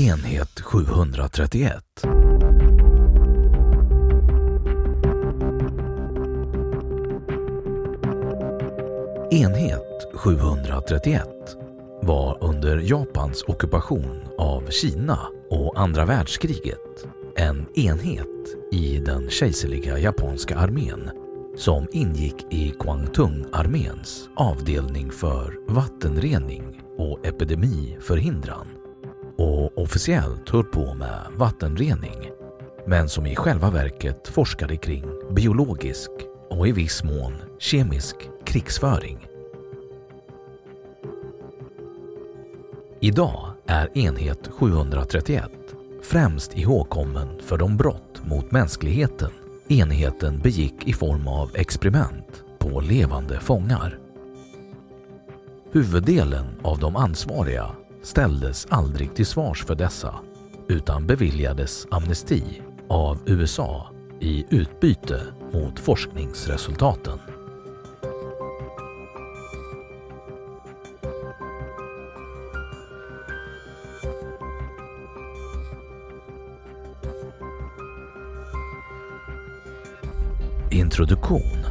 Enhet 731 Enhet 731 var under Japans ockupation av Kina och andra världskriget en enhet i den kejserliga japanska armén som ingick i Kwangtung-arméns avdelning för vattenrening och epidemiförhindran och officiellt höll på med vattenrening men som i själva verket forskade kring biologisk och i viss mån kemisk krigsföring. Idag är enhet 731 främst ihågkommen för de brott mot mänskligheten enheten begick i form av experiment på levande fångar. Huvuddelen av de ansvariga ställdes aldrig till svars för dessa utan beviljades amnesti av USA i utbyte mot forskningsresultaten. Introduktion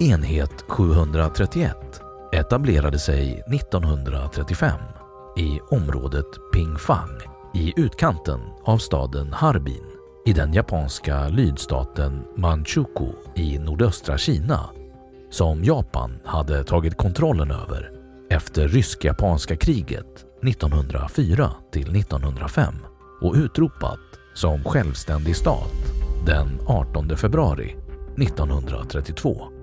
Enhet 731 etablerade sig 1935 i området Pingfang i utkanten av staden Harbin i den japanska lydstaten Manchukuo i nordöstra Kina som Japan hade tagit kontrollen över efter rysk-japanska kriget 1904 till 1905 och utropat som självständig stat den 18 februari 1932.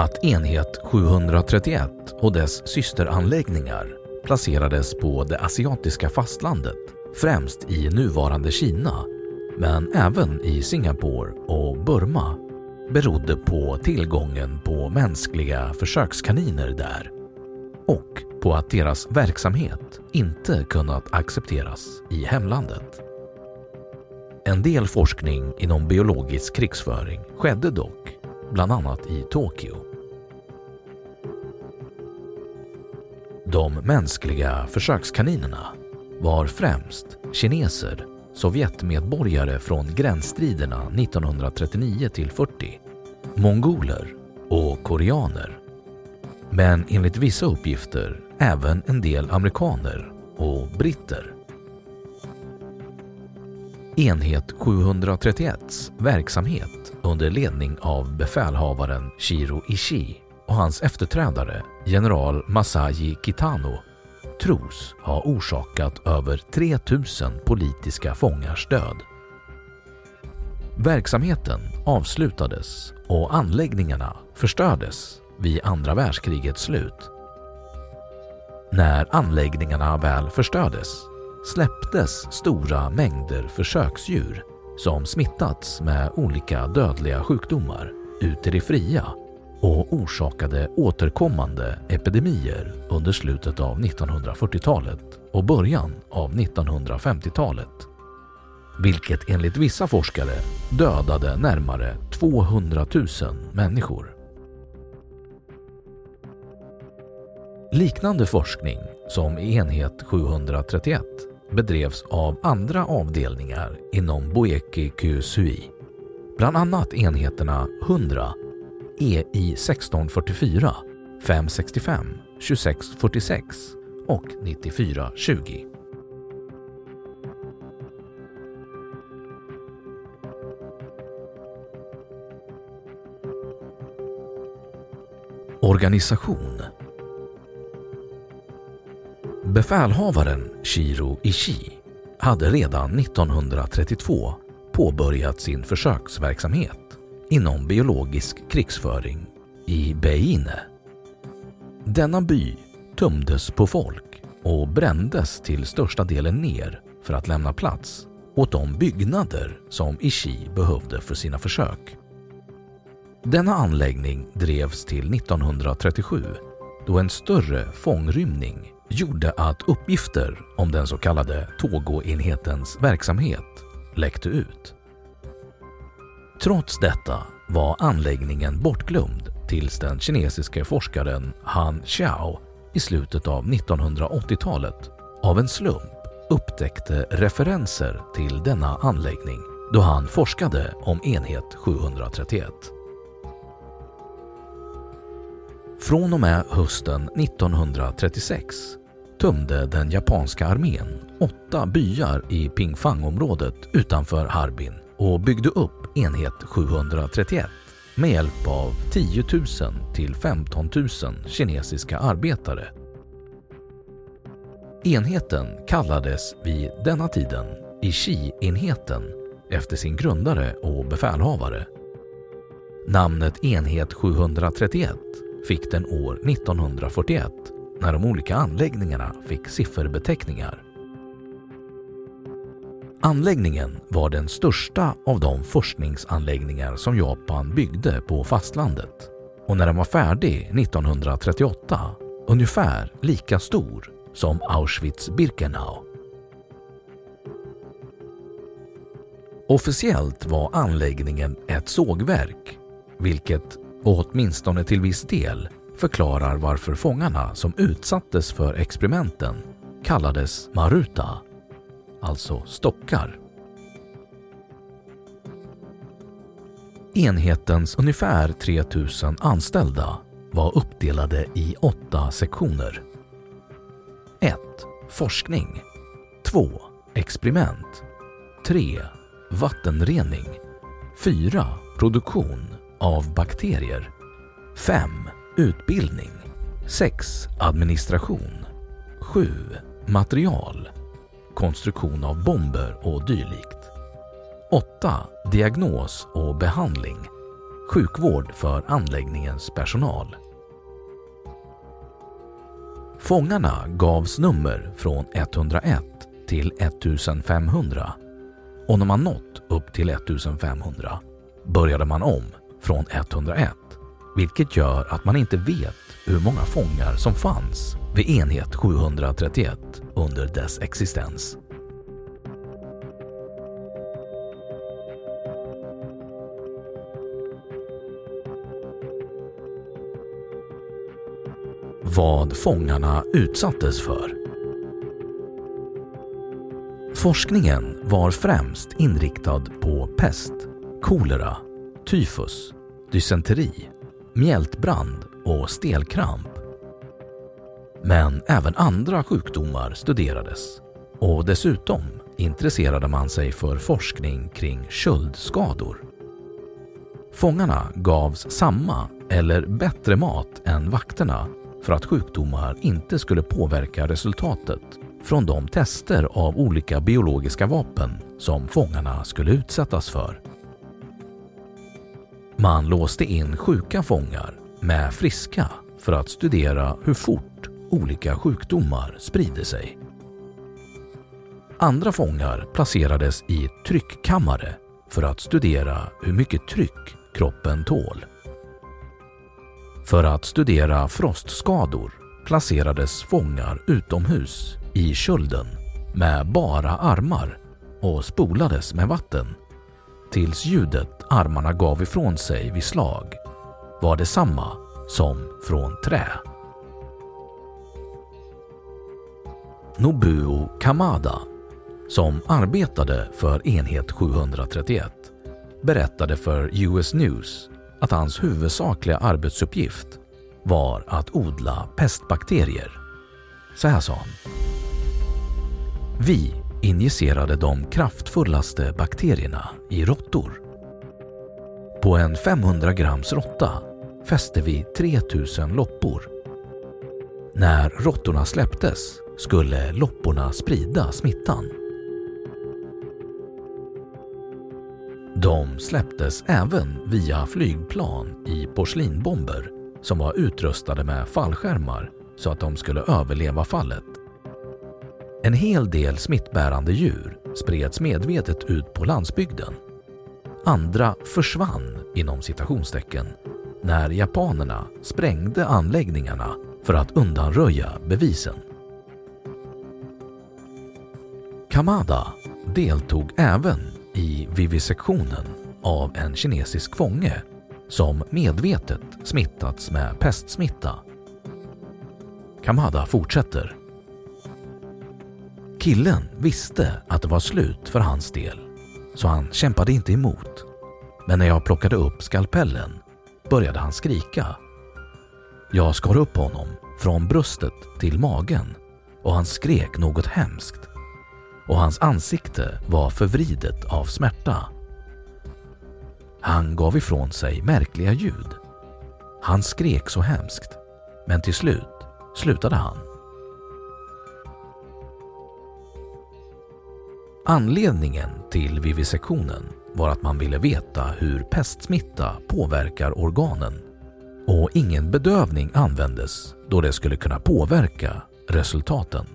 Att enhet 731 och dess systeranläggningar placerades på det asiatiska fastlandet, främst i nuvarande Kina, men även i Singapore och Burma, berodde på tillgången på mänskliga försökskaniner där och på att deras verksamhet inte kunnat accepteras i hemlandet. En del forskning inom biologisk krigsföring skedde dock, bland annat i Tokyo. De mänskliga försökskaninerna var främst kineser, Sovjetmedborgare från gränsstriderna 1939 till 40, mongoler och koreaner. Men enligt vissa uppgifter även en del amerikaner och britter. Enhet 731s verksamhet under ledning av befälhavaren Shiro Ishii och hans efterträdare general Masaji Kitano tros ha orsakat över 3000 politiska fångars död. Verksamheten avslutades och anläggningarna förstördes vid andra världskrigets slut. När anläggningarna väl förstördes släpptes stora mängder försöksdjur som smittats med olika dödliga sjukdomar ut i det fria och orsakade återkommande epidemier under slutet av 1940-talet och början av 1950-talet. Vilket enligt vissa forskare dödade närmare 200 000 människor. Liknande forskning som i enhet 731 bedrevs av andra avdelningar inom Boeki QSUI. Bland annat enheterna 100, EI 1644, 565, 2646 och 9420. Organisation Befälhavaren Shiro Ishii hade redan 1932 påbörjat sin försöksverksamhet inom biologisk krigsföring i Beine. Denna by tömdes på folk och brändes till största delen ner för att lämna plats åt de byggnader som Ishi behövde för sina försök. Denna anläggning drevs till 1937 då en större fångrymning gjorde att uppgifter om den så kallade Togo-enhetens verksamhet läckte ut. Trots detta var anläggningen bortglömd tills den kinesiske forskaren Han Xiao i slutet av 1980-talet av en slump upptäckte referenser till denna anläggning då han forskade om enhet 731. Från och med hösten 1936 tömde den japanska armén åtta byar i Pingfang-området utanför Harbin och byggde upp enhet 731 med hjälp av 10 000 till 15 000 kinesiska arbetare. Enheten kallades vid denna tiden Ishi-enheten efter sin grundare och befälhavare. Namnet enhet 731 fick den år 1941 när de olika anläggningarna fick sifferbeteckningar. Anläggningen var den största av de forskningsanläggningar som Japan byggde på fastlandet och när den var färdig 1938 ungefär lika stor som Auschwitz-Birkenau. Officiellt var anläggningen ett sågverk, vilket åtminstone till viss del förklarar varför fångarna som utsattes för experimenten kallades Maruta, alltså stockar. Enhetens ungefär 3000 anställda var uppdelade i åtta sektioner. 1. Forskning 2. Experiment 3. Vattenrening 4. Produktion av bakterier 5. Utbildning 6. Administration 7. Material Konstruktion av bomber och dylikt. 8. Diagnos och behandling. Sjukvård för anläggningens personal. Fångarna gavs nummer från 101 till 1500 och när man nått upp till 1500 började man om från 101 vilket gör att man inte vet hur många fångar som fanns vid enhet 731 under dess existens. Vad fångarna utsattes för Forskningen var främst inriktad på pest, kolera, tyfus, dysenteri mjältbrand och stelkramp. Men även andra sjukdomar studerades och dessutom intresserade man sig för forskning kring köldskador. Fångarna gavs samma eller bättre mat än vakterna för att sjukdomar inte skulle påverka resultatet från de tester av olika biologiska vapen som fångarna skulle utsättas för. Man låste in sjuka fångar med friska för att studera hur fort olika sjukdomar sprider sig. Andra fångar placerades i tryckkammare för att studera hur mycket tryck kroppen tål. För att studera frostskador placerades fångar utomhus i kölden med bara armar och spolades med vatten tills ljudet armarna gav ifrån sig vid slag var detsamma som från trä. Nobuo Kamada, som arbetade för enhet 731, berättade för US News att hans huvudsakliga arbetsuppgift var att odla pestbakterier. Så här sa han. Vi injicerade de kraftfullaste bakterierna i råttor. På en 500 grams råtta fäste vi 3000 loppor. När råttorna släpptes skulle lopporna sprida smittan. De släpptes även via flygplan i porslinbomber som var utrustade med fallskärmar så att de skulle överleva fallet. En hel del smittbärande djur spreds medvetet ut på landsbygden. Andra försvann inom citationstecken när japanerna sprängde anläggningarna för att undanröja bevisen. Kamada deltog även i vivisektionen av en kinesisk fånge som medvetet smittats med pestsmitta. Kamada fortsätter. Killen visste att det var slut för hans del, så han kämpade inte emot. Men när jag plockade upp skalpellen började han skrika. Jag skar upp honom från bröstet till magen och han skrek något hemskt och hans ansikte var förvridet av smärta. Han gav ifrån sig märkliga ljud. Han skrek så hemskt, men till slut slutade han. Anledningen till vivisektionen var att man ville veta hur pestsmitta påverkar organen och ingen bedövning användes då det skulle kunna påverka resultaten.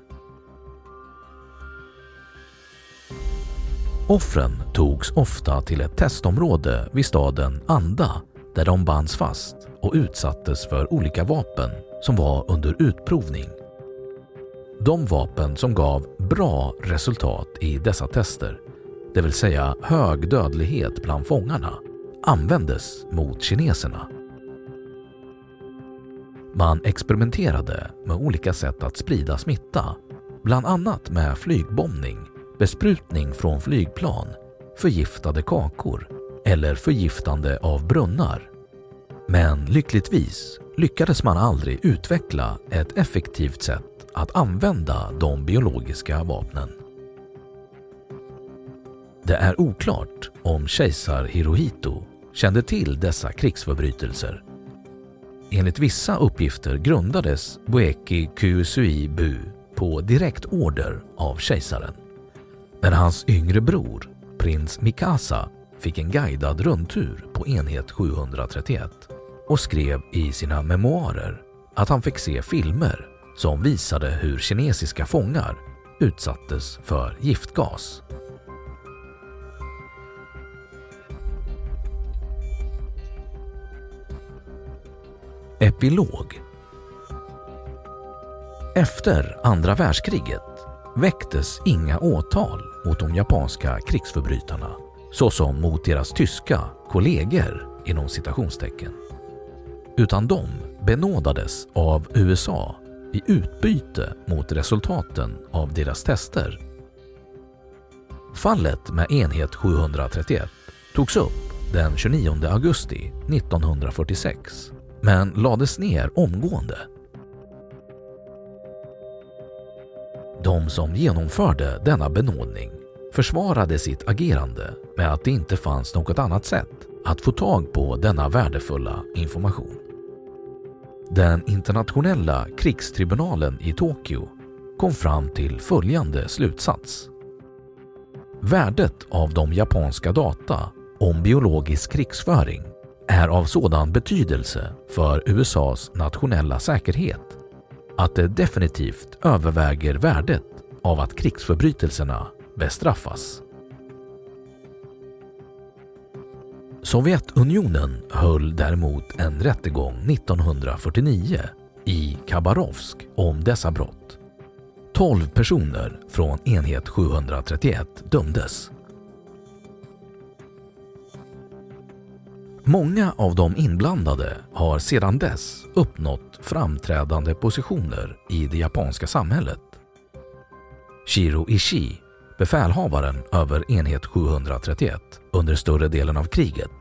Offren togs ofta till ett testområde vid staden Anda där de bands fast och utsattes för olika vapen som var under utprovning. De vapen som gav bra resultat i dessa tester, det vill säga hög dödlighet bland fångarna, användes mot kineserna. Man experimenterade med olika sätt att sprida smitta, bland annat med flygbombning besprutning från flygplan, förgiftade kakor eller förgiftande av brunnar. Men lyckligtvis lyckades man aldrig utveckla ett effektivt sätt att använda de biologiska vapnen. Det är oklart om kejsar Hirohito kände till dessa krigsförbrytelser. Enligt vissa uppgifter grundades Boeki Kyusui Bu på direkt order av kejsaren när hans yngre bror, prins Mikasa, fick en guidad rundtur på enhet 731 och skrev i sina memoarer att han fick se filmer som visade hur kinesiska fångar utsattes för giftgas. Epilog Efter andra världskriget väcktes inga åtal mot de japanska krigsförbrytarna såsom mot deras tyska kollegor inom citationstecken. Utan de benådades av USA i utbyte mot resultaten av deras tester. Fallet med enhet 731 togs upp den 29 augusti 1946 men lades ner omgående De som genomförde denna benådning försvarade sitt agerande med att det inte fanns något annat sätt att få tag på denna värdefulla information. Den internationella krigstribunalen i Tokyo kom fram till följande slutsats. Värdet av de japanska data om biologisk krigsföring är av sådan betydelse för USAs nationella säkerhet att det definitivt överväger värdet av att krigsförbrytelserna bestraffas. Sovjetunionen höll däremot en rättegång 1949 i Khabarovsk om dessa brott. 12 personer från enhet 731 dömdes. Många av de inblandade har sedan dess uppnått framträdande positioner i det japanska samhället. Shiro Ishii, befälhavaren över enhet 731 under större delen av kriget,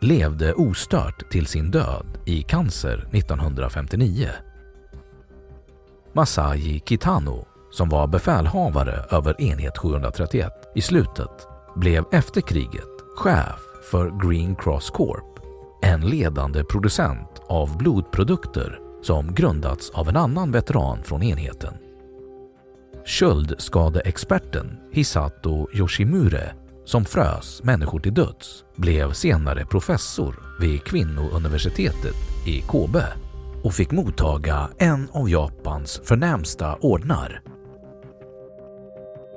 levde ostört till sin död i cancer 1959. Masai Kitano, som var befälhavare över enhet 731 i slutet, blev efter kriget chef för Green Cross Corp en ledande producent av blodprodukter som grundats av en annan veteran från enheten. Köldskadeexperten Hisato Yoshimure som frös människor till döds blev senare professor vid kvinnouniversitetet i Kobe och fick mottaga en av Japans förnämsta ordnar.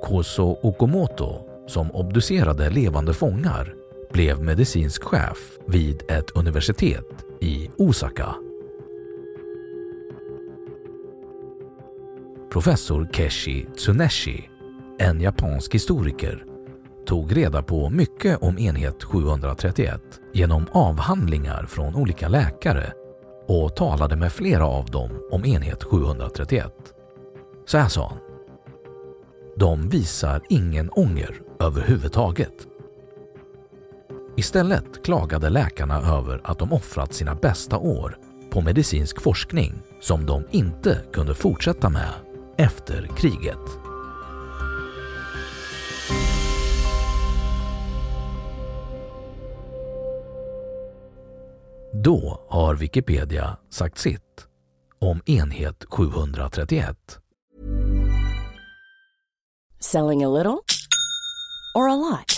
Koso Okamoto som obducerade levande fångar blev medicinsk chef vid ett universitet i Osaka. Professor Keshi Tsuneshi, en japansk historiker, tog reda på mycket om enhet 731 genom avhandlingar från olika läkare och talade med flera av dem om enhet 731. Så här sa han. De visar ingen ånger överhuvudtaget. Istället klagade läkarna över att de offrat sina bästa år på medicinsk forskning som de inte kunde fortsätta med efter kriget. Då har Wikipedia sagt sitt om enhet 731. Selling a little or a lot?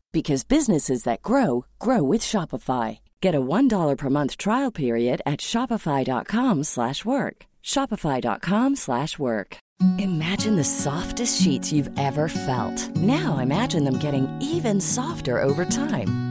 because businesses that grow grow with Shopify. Get a $1 per month trial period at shopify.com/work. shopify.com/work. Imagine the softest sheets you've ever felt. Now imagine them getting even softer over time.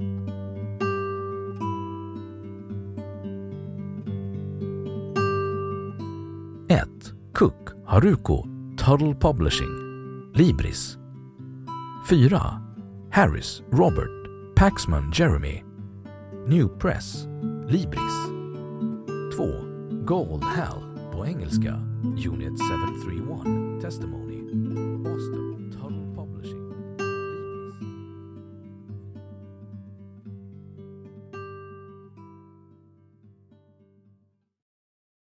Cook Haruko Tuttle Publishing Libris 4. Harris Robert Paxman Jeremy New Press Libris 2. Gold Hell på engelska Unit 731 Testimony